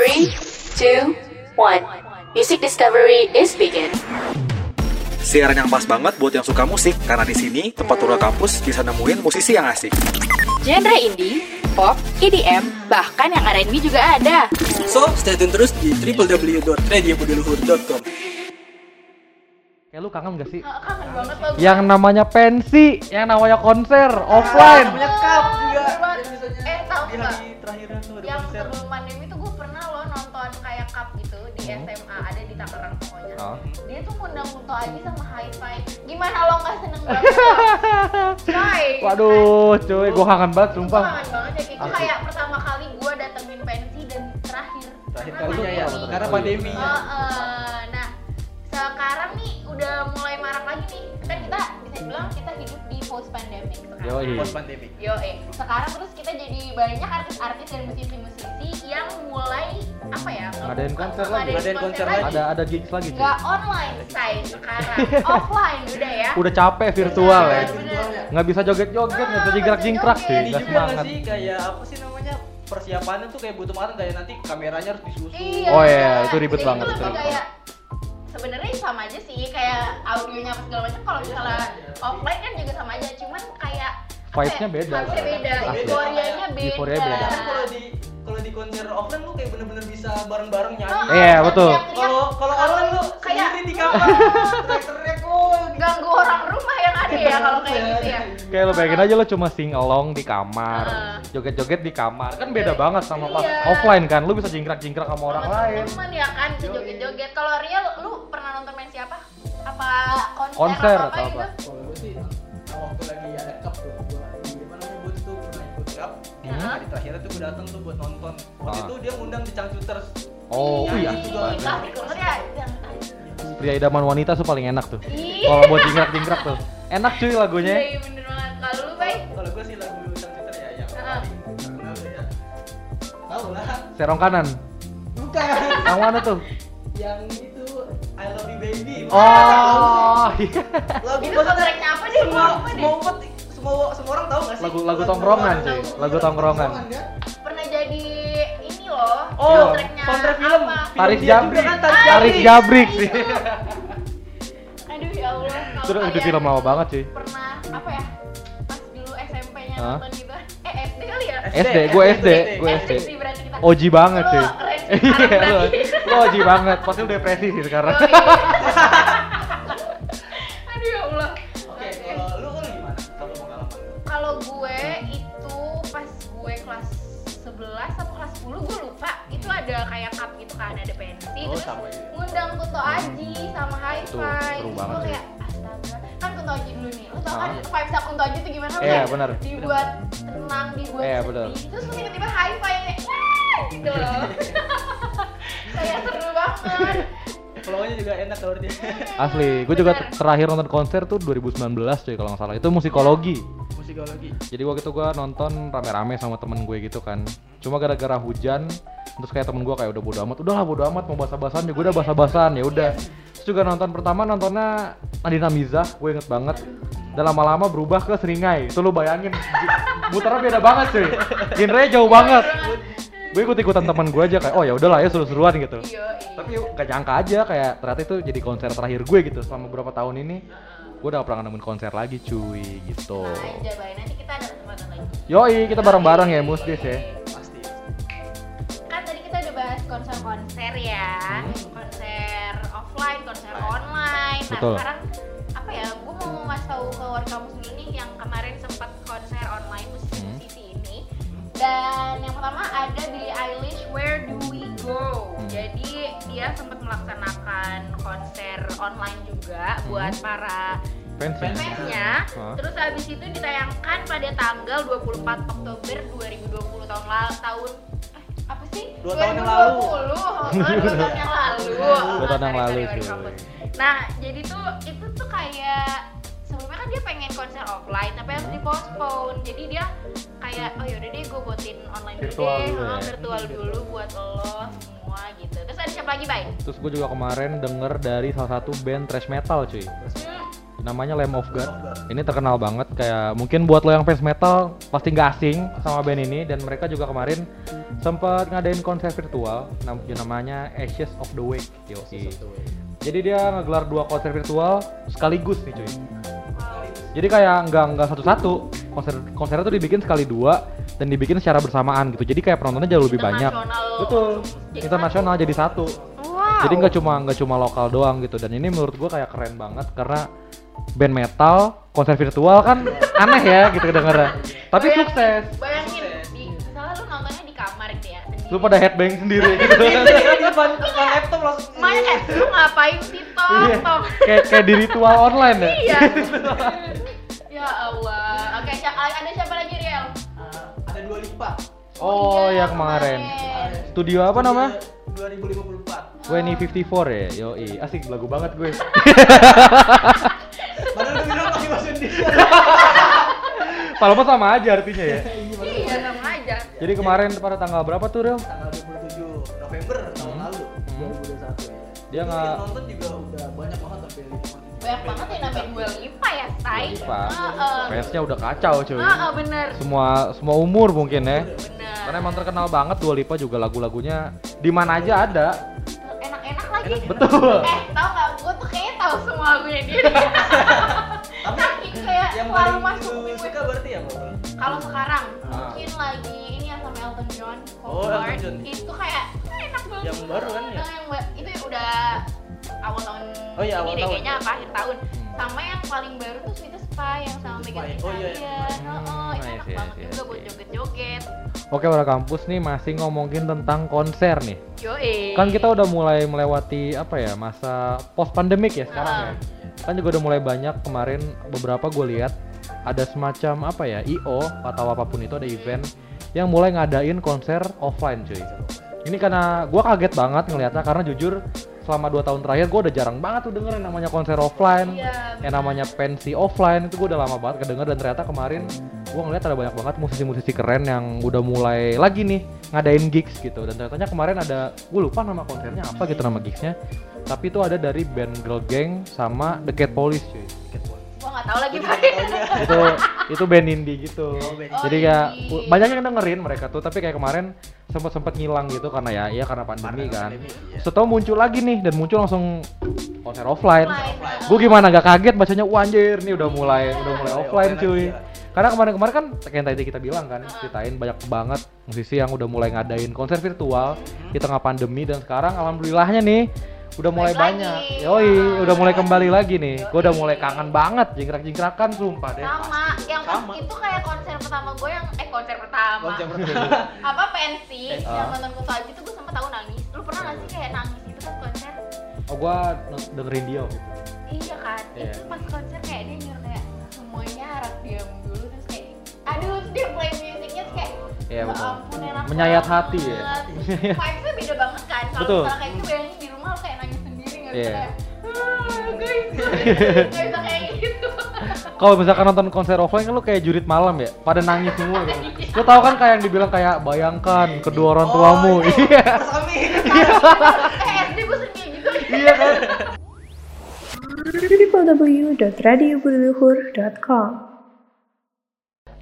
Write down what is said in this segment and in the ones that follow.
Three, two, one. Music discovery is begin. Siaran yang pas banget buat yang suka musik, karena di sini tempat turun kampus bisa nemuin musisi yang asik. Genre indie, pop, EDM, bahkan yang R&B juga ada. So, stay tune terus di www.radiobudiluhur.com Kayak lu kangen gak sih? kangen banget gue. Yang namanya pensi, yang namanya konser, offline. Namanya cup juga. Yang Eh, tahu di nggak? hari terakhirnya tuh ada yang sebelum pandemi SMA ada di Tangerang pokoknya Oh. dia tuh ngundang Kunto Aji sama Hi-Fi gimana lo nggak seneng banget coy Waduh, cuy, gua kangen banget gue sumpah. kangen banget ya itu Asli. kayak pertama kali gue datengin pensi dan terakhir Terakhir karena ya, pandemi. karena pandemi. Oh, eh, post pandemic sekarang Yoi. Post pandemi. Yo, eh. Sekarang terus kita jadi banyak artis-artis dan musisi-musisi yang mulai apa ya? Ngadain konser lagi. Ngadain konser lagi. Ada ada gigs lagi. Nggak online say sekarang, offline udah ya. Udah capek virtual ya. Nggak bisa joget-joget, nggak bisa jingkrak-jingkrak cuy. Ini Nggak juga nggak sih kayak apa sih namanya persiapannya tuh kayak butuh matang kayak nanti kameranya harus disusun. Iya. Oh, iya, itu ribet banget, Itu kayak sebenarnya sama aja sih kayak audionya apa segala macam kalau misalnya offline kan juga sama aja cuman kayak apa Vibes-nya ya, beda. vibes-nya beda euforianya beda Euforianya beda. Kan kalau di kalau di konser offline lu kayak bener-bener bisa bareng-bareng nyanyi. Oh, Iya, dan betul. Kalau kalau online lu kayak sendiri di kamar teriak-teriak oh ganggu orang rumah yang ada ya kalau kayak gitu ya Kayak lo bayangin aja lo cuma sing along di kamar, joget-joget di kamar. Kan beda banget sama pas Iya. offline kan. Lu bisa jingkrak-jingkrak sama orang lain. temen ya kan bisa joget-joget kalau Ria lu nonton main siapa apa konser, Konser apa, atau gitu apa? Kalau gue sih waktu lagi ada cup tuh, gue lagi di mana gue tuh pernah ikut cup. Hmm. Hari terakhir tuh gue datang tuh buat nonton. Waktu Ah. itu dia ngundang di Cangcuters. Oh Iya, juga. Konser ya Pria idaman wanita tuh paling enak tuh. Kalau buat jingkrak-jingkrak tuh. Enak cuy lagunya. Iya, iya, bener banget kalau lu bay Kalau gue sih lagu Cangcuter ya yang Ah. ya. Tahu lah. Serong kanan. Bukan. Yang mana tuh? yang itu I Love You Baby. Oh, iya. lagu itu soundtracknya apa deh semua semua umat semua semua orang tahu nggak sih? Lagu lagu tongkrongan cuy. Lagu tongkrongan. pernah jadi ini loh Oh, soundtrack film. Film Tarik jabrik. kan, Tarik Jabrik. sih. aduh ya Allah Itu udah kalian film lama banget cuy. pernah apa ya pas dulu SMP-nya nonton gitu eh SD kali ya SD, gue SD, gue SD sih Oji banget sih Iya, lu oji banget. Pasti lu depresi sih sekarang. Yoi. aduh ya Allah Oke, kalau lu kan gimana? Kalau pengalaman lu? kalau gue itu pas gue kelas 11 atau kelas 10 gue lupa itu ada kayak cup gitu kan ada pensi Oh, terus sama ya. ngundang Kunto Aji sama Hi-Fi Itu seru terus banget gue kayak astaga kan Kunto Aji dulu nih lo tau kan Ah. vibes Kunto Aji tuh gimana Iya, Kayak benar. dibuat tenang dibuat Iya, sedih benar. terus tiba-tiba Hi-Fi yang kayak "Wah!" gitu loh kayak seru banget Flownya juga enak kalau dia. Asli, gue juga terakhir nonton konser tuh 2019 cuy kalau nggak salah. Itu musikologi. Musikologi. Jadi waktu itu gue nonton rame-rame sama temen gue gitu kan. Cuma gara-gara hujan, terus kayak temen gue kayak udah bodo amat. Udahlah bodo amat mau basah-basahan juga udah basah-basahan ya udah. Terus juga nonton pertama nontonnya Nadina Mizah, gue inget banget. Dan lama-lama berubah ke Seringai. Itu lu bayangin, muternya beda banget cuy. Genre jauh banget. Gue ikut-ikutan temen gue aja kayak, oh ya udahlah ya seru-seruan gitu. iya Tapi gak nyangka aja kayak ternyata itu jadi konser terakhir gue gitu selama beberapa tahun ini. Gue udah gak pernah nemuin konser lagi cuy gitu. nah aja bay nanti kita ada kesempatan lagi Yoi, kita bareng-bareng ya Musdis ya. Pasti. kan tadi kita udah bahas konser-konser ya konser offline konser online nah Betul. sekarang apa ya gue mau ngasih tahu ke warkamus dulu nih yang kemarin sempat konser online musisi-musisi ini dan pertama ada Billie Eilish Where Do We Go? Jadi dia sempat melaksanakan konser online juga buat para Fans ya? fansnya. Hah? terus habis itu ditayangkan pada tanggal 24 Oktober 2020 tahun lalu tahun eh, apa sih? Dua tahun yang lalu. 2020 oh, dua tahun yang lalu. Dua tahun yang lalu nah jadi tuh itu tuh kayak dia pengen konser offline tapi harus dipospon jadi dia kayak oh yaudah deh gue buatin online dulu Virtual deh dulu oh, ya. virtual dulu buat lo semua gitu terus ada siapa lagi bay Terus gue juga kemarin denger dari salah satu band thrash metal cuy. hmm, namanya Lamb of God. Ini terkenal banget kayak mungkin buat lo yang fans metal pasti nggak asing sama band ini dan mereka juga kemarin sempat ngadain konser virtual nam- namanya Ashes of the Wake. Yoi. Jadi dia ngegelar dua konser virtual sekaligus nih cuy. Jadi kayak nggak nggak satu-satu konser konsernya tuh dibikin sekali dua dan dibikin secara bersamaan gitu. Jadi kayak penontonnya jauh lebih banyak. Betul. Internasional jadi satu. Wow. Jadi nggak cuma nggak cuma lokal doang gitu. Dan ini menurut gua kayak keren banget karena band metal konser virtual kan aneh ya gitu kedengeran. Tapi Bayangin- sukses. Bayangin di misalnya lu nontonnya di kamar gitu ya. sendiri. Lu pada headbang sendiri gitu. Di depan depan laptop langsung. Kayak lu ngapain sih? Iya. Tom? kayak kayak di ritual online ya. Iya. ada dua lipa. Oh, iya, ya kemarin. kemarin. Studio apa namanya? 2054. Weni 54 ya, yoi Asik, lagu banget gue Padahal udah bilang pakai bahasa Indonesia. Kalau apa sama aja artinya ya Iya, sama aja. Jadi kemarin pada tanggal berapa tuh, Rel? Tanggal 27 November tahun Hmm. lalu Hmm. 2021 ya. Dia nggak- nonton juga udah banyak banget sampai 5 Banyak banget ya. Pak Heeh. Fansnya udah kacau cuy Heeh, bener. Semua semua umur mungkin ya Bener. Karena emang terkenal banget Dua Lipa juga lagu-lagunya di mana aja ada enak-enak lagi. Betul. Eh, tau gak? Gue tuh kayaknya tahu semua lagunya dia. Tapi kayak yang selalu masuk suka berarti apa? Kalau sekarang Ah. mungkin lagi ini yang sama Elton John, Oh, Elton. John. Itu kayak enak banget. Yang baru kan ya? Yang itu udah awal tahun Oh iya, ini awal deh tahun. kayaknya apa akhir tahun. Oh, iya, iya. Hmm, itu enak banget buat joget-joget. Oke, Wara Kampus nih masih ngomongin tentang konser nih Yoi. Kan kita udah mulai melewati apa ya masa post pandemik ya sekarang Ah. ya. Kan juga udah mulai banyak kemarin beberapa gue lihat ada semacam apa ya IO atau apa pun itu ada event yang mulai ngadain konser offline cuy. Ini karena gue kaget banget ngelihatnya karena jujur selama 2 tahun terakhir gue udah jarang banget tuh dengerin namanya konser offline Iya, yang namanya pensi offline itu gue udah lama banget kedenger. Dan ternyata kemarin gue ngeliat ada banyak banget musisi-musisi keren yang udah mulai lagi nih ngadain gigs gitu. Dan ternyata kemarin ada gue lupa nama konsernya apa gitu nama gigsnya. Tapi itu ada dari band Girl Gang sama The Cat Police cuy. Gua nggak tahu lagi itu itu band indie gitu. Oh, band indie. jadi kayak Oh, banyak yang dengerin mereka tuh. Tapi kayak kemarin sempet sempet ngilang gitu karena ya ya karena pandemi Karena kan. pandemi, iya. setelah muncul lagi nih dan muncul langsung konser offline. Offline. gue gimana gak kaget? Bacanya wah anjir nih udah mulai udah mulai offline cuy. karena kemarin-kemarin kan kayak yang tadi kita bilang kan ceritain banyak banget musisi yang udah mulai ngadain konser virtual di tengah pandemi dan sekarang alhamdulillahnya nih udah mulai Balik banyak lagi. yoi Ah. udah mulai kembali lagi nih gue udah mulai kangen banget jingkrak-jingkrakan sumpah deh sama yang Sama. itu kayak konser pertama gue yang eh konser pertama Konser pertama. apa pensi Pensi. yang Ah. nonton Kutu Aji tuh gue sempet tahu nangis lu pernah gak sih kayak nangis gitu kan konser oh gue dengerin dia waktu itu. iya kan Iya. itu pas konser kayak dia nyuruh kayak semuanya harap diam dulu terus kayak aduh dia play musiknya terus kayak Iya, ya betul. ampun enak Menyayat banget." hati ya. vibesnya beda banget kan kalau kayak gitu bayangin Iya. kayak "Ah, guys nggak bisa kayak gitu Kalau misalkan nonton konser offline kan lu kayak jurit malam ya, pada nangis semua kan. Lu tahu kan kayak yang dibilang kayak bayangkan kedua orang tuamu. Oh, Iya. Eh SD gue sering kayak gitu Iya kan? www.radiobuluhur.com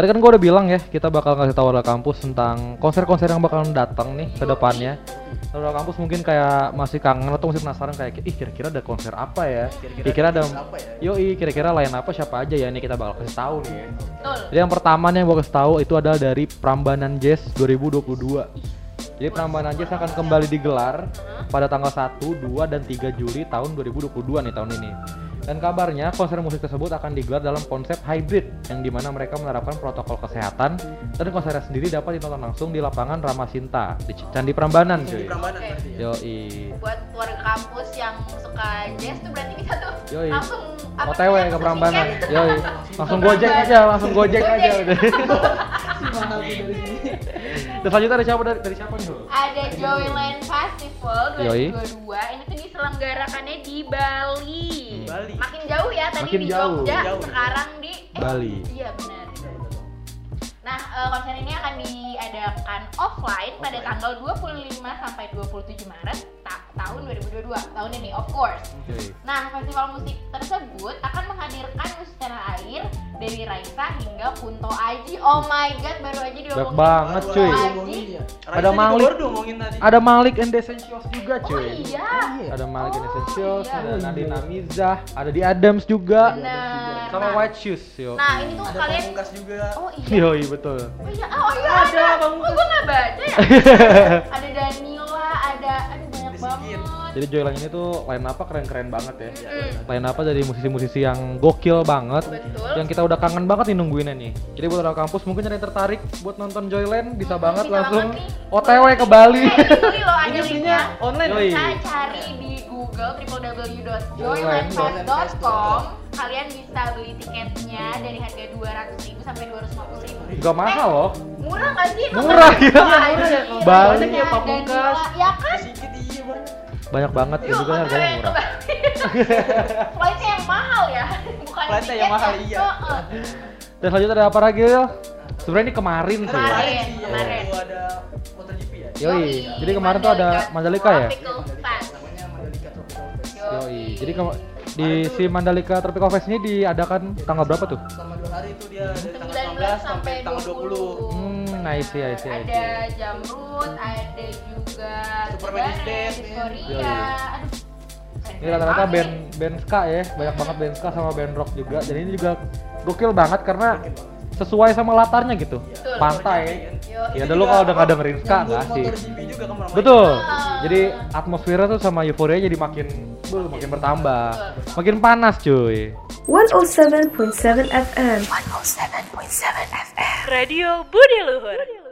Tadi kan gue udah bilang ya, kita bakal ngasih tahu warga kampus tentang konser-konser yang bakalan datang nih ke depannya. Warga kampus mungkin kayak masih kangen atau masih penasaran kayak, ih kira-kira ada konser apa ya? Kira-kira ada, apa ya? yoi kira-kira lain apa siapa aja ya? Ini kita bakal kasih tahu nih ya. Jadi yang pertama nih yang gue kasih tahu itu adalah dari Prambanan Jazz 2022. Jadi Prambanan Jazz akan kembali digelar pada tanggal 1, 2, dan 3 Juli tahun 2022 nih tahun ini. Dan kabarnya konser musik tersebut akan digelar dalam konsep hybrid yang di mana mereka menerapkan protokol kesehatan dan konsernya sendiri dapat ditonton langsung di lapangan Ramasinta di Candi Prambanan Di cuy. Prambanan ya. Yoi. buat warga kampus yang suka jazz tuh berarti bisa tuh Yoi. langsung apa OTW ke Prambanan. tiket. Yoi. Langsung gojek aja, langsung gojek aja udah. Dan selanjutnya dari siapa dari, dari siapa nih? Ada Joyland Festival Yoi. 2022 ini tuh diselenggarakannya di Bali. Bali. Makin jauh ya tadi Makin di jauh. Jogja, Jauh. sekarang di eh, Bali. Iya benar. Nah, eh, konser ini akan diadakan offline pada Offline. tanggal 25 sampai 27 Maret ta- tahun 2022. 2022 tahun ini, of course. Oke. Nah, festival musik tersebut akan menghadirkan musisi tanah air dari Raisa hingga Kunto Aji. Oh my god, baru aja Banyak diomongin. banget Baru cuy. Aji. ya. Ada Malik. Ada Malik and Essentials juga Oh cuy. iya. Ada Malik and the Oh, Essentials, iya. ada Nadine Amizah, ada di Adams juga. Bener. Sama Nah, White Shoes, yo. Nah, ini tuh Ada kalian juga. Oh iya. Yoi, betul. Oh iya, oh iya Ada, ada. Oh, gue nggak baca ya. ada Danila, ada, banyak Ada Sigit. Jadi Joyland ini tuh line apa keren-keren banget ya. Mm, Line apa dari musisi-musisi yang gokil banget. betul. Yang kita udah kangen banget nih nungguinnya nih. Jadi buat orang kampus mungkin ada yang tertarik buat nonton Joyland bisa Hmm, banget bisa langsung banget. OTW ke Bali. Eh, ini loh ada linknya. online. Bisa cari di Google www.joylandfest.com. Kalian bisa beli tiketnya dari harga 200.000 sampai 250.000. Juga mahal loh. Murah nggak sih? Murah, ya. Murah ya. Banyak ya, Pamungkas. Ya kan? Iya. Banyak banget ya Yuk, juga harganya murah. Flightnya yang mahal ya, bukan Flightnya yang mahal, iya. Heeh. Dan selanjutnya ada apa lagi? Sebenarnya ini kemarin sih ya. Kemarin. sih ya. kemarin. Itu ada MotoGP ya. Yoi. Jadi kemarin tuh ada Mandalika ya? Yoi. Jadi di si Mandalika Tropical Fest ini diadakan tanggal berapa tuh? Selama dua hari itu dia dari tanggal 19 19 sampai tanggal 20. Hmm, I see, I see, I see. Ada Jamrut, ada juga Super Korea. Yoi. Aduh. Ini rata-rata band band ska ya, banyak banget band ska sama band rock juga. Dan ini juga gokil banget karena sesuai sama latarnya gitu. Betul. Pantai. Yo, Ya Itu dulu juga kalau udah nggak dengerin ska nyambung nggak sih. Betul. Ah. Jadi atmosfernya tuh sama euforia jadi makin beuh, makin bertambah. Makin panas cuy. 107.7 FM. Radio Budi Luhur.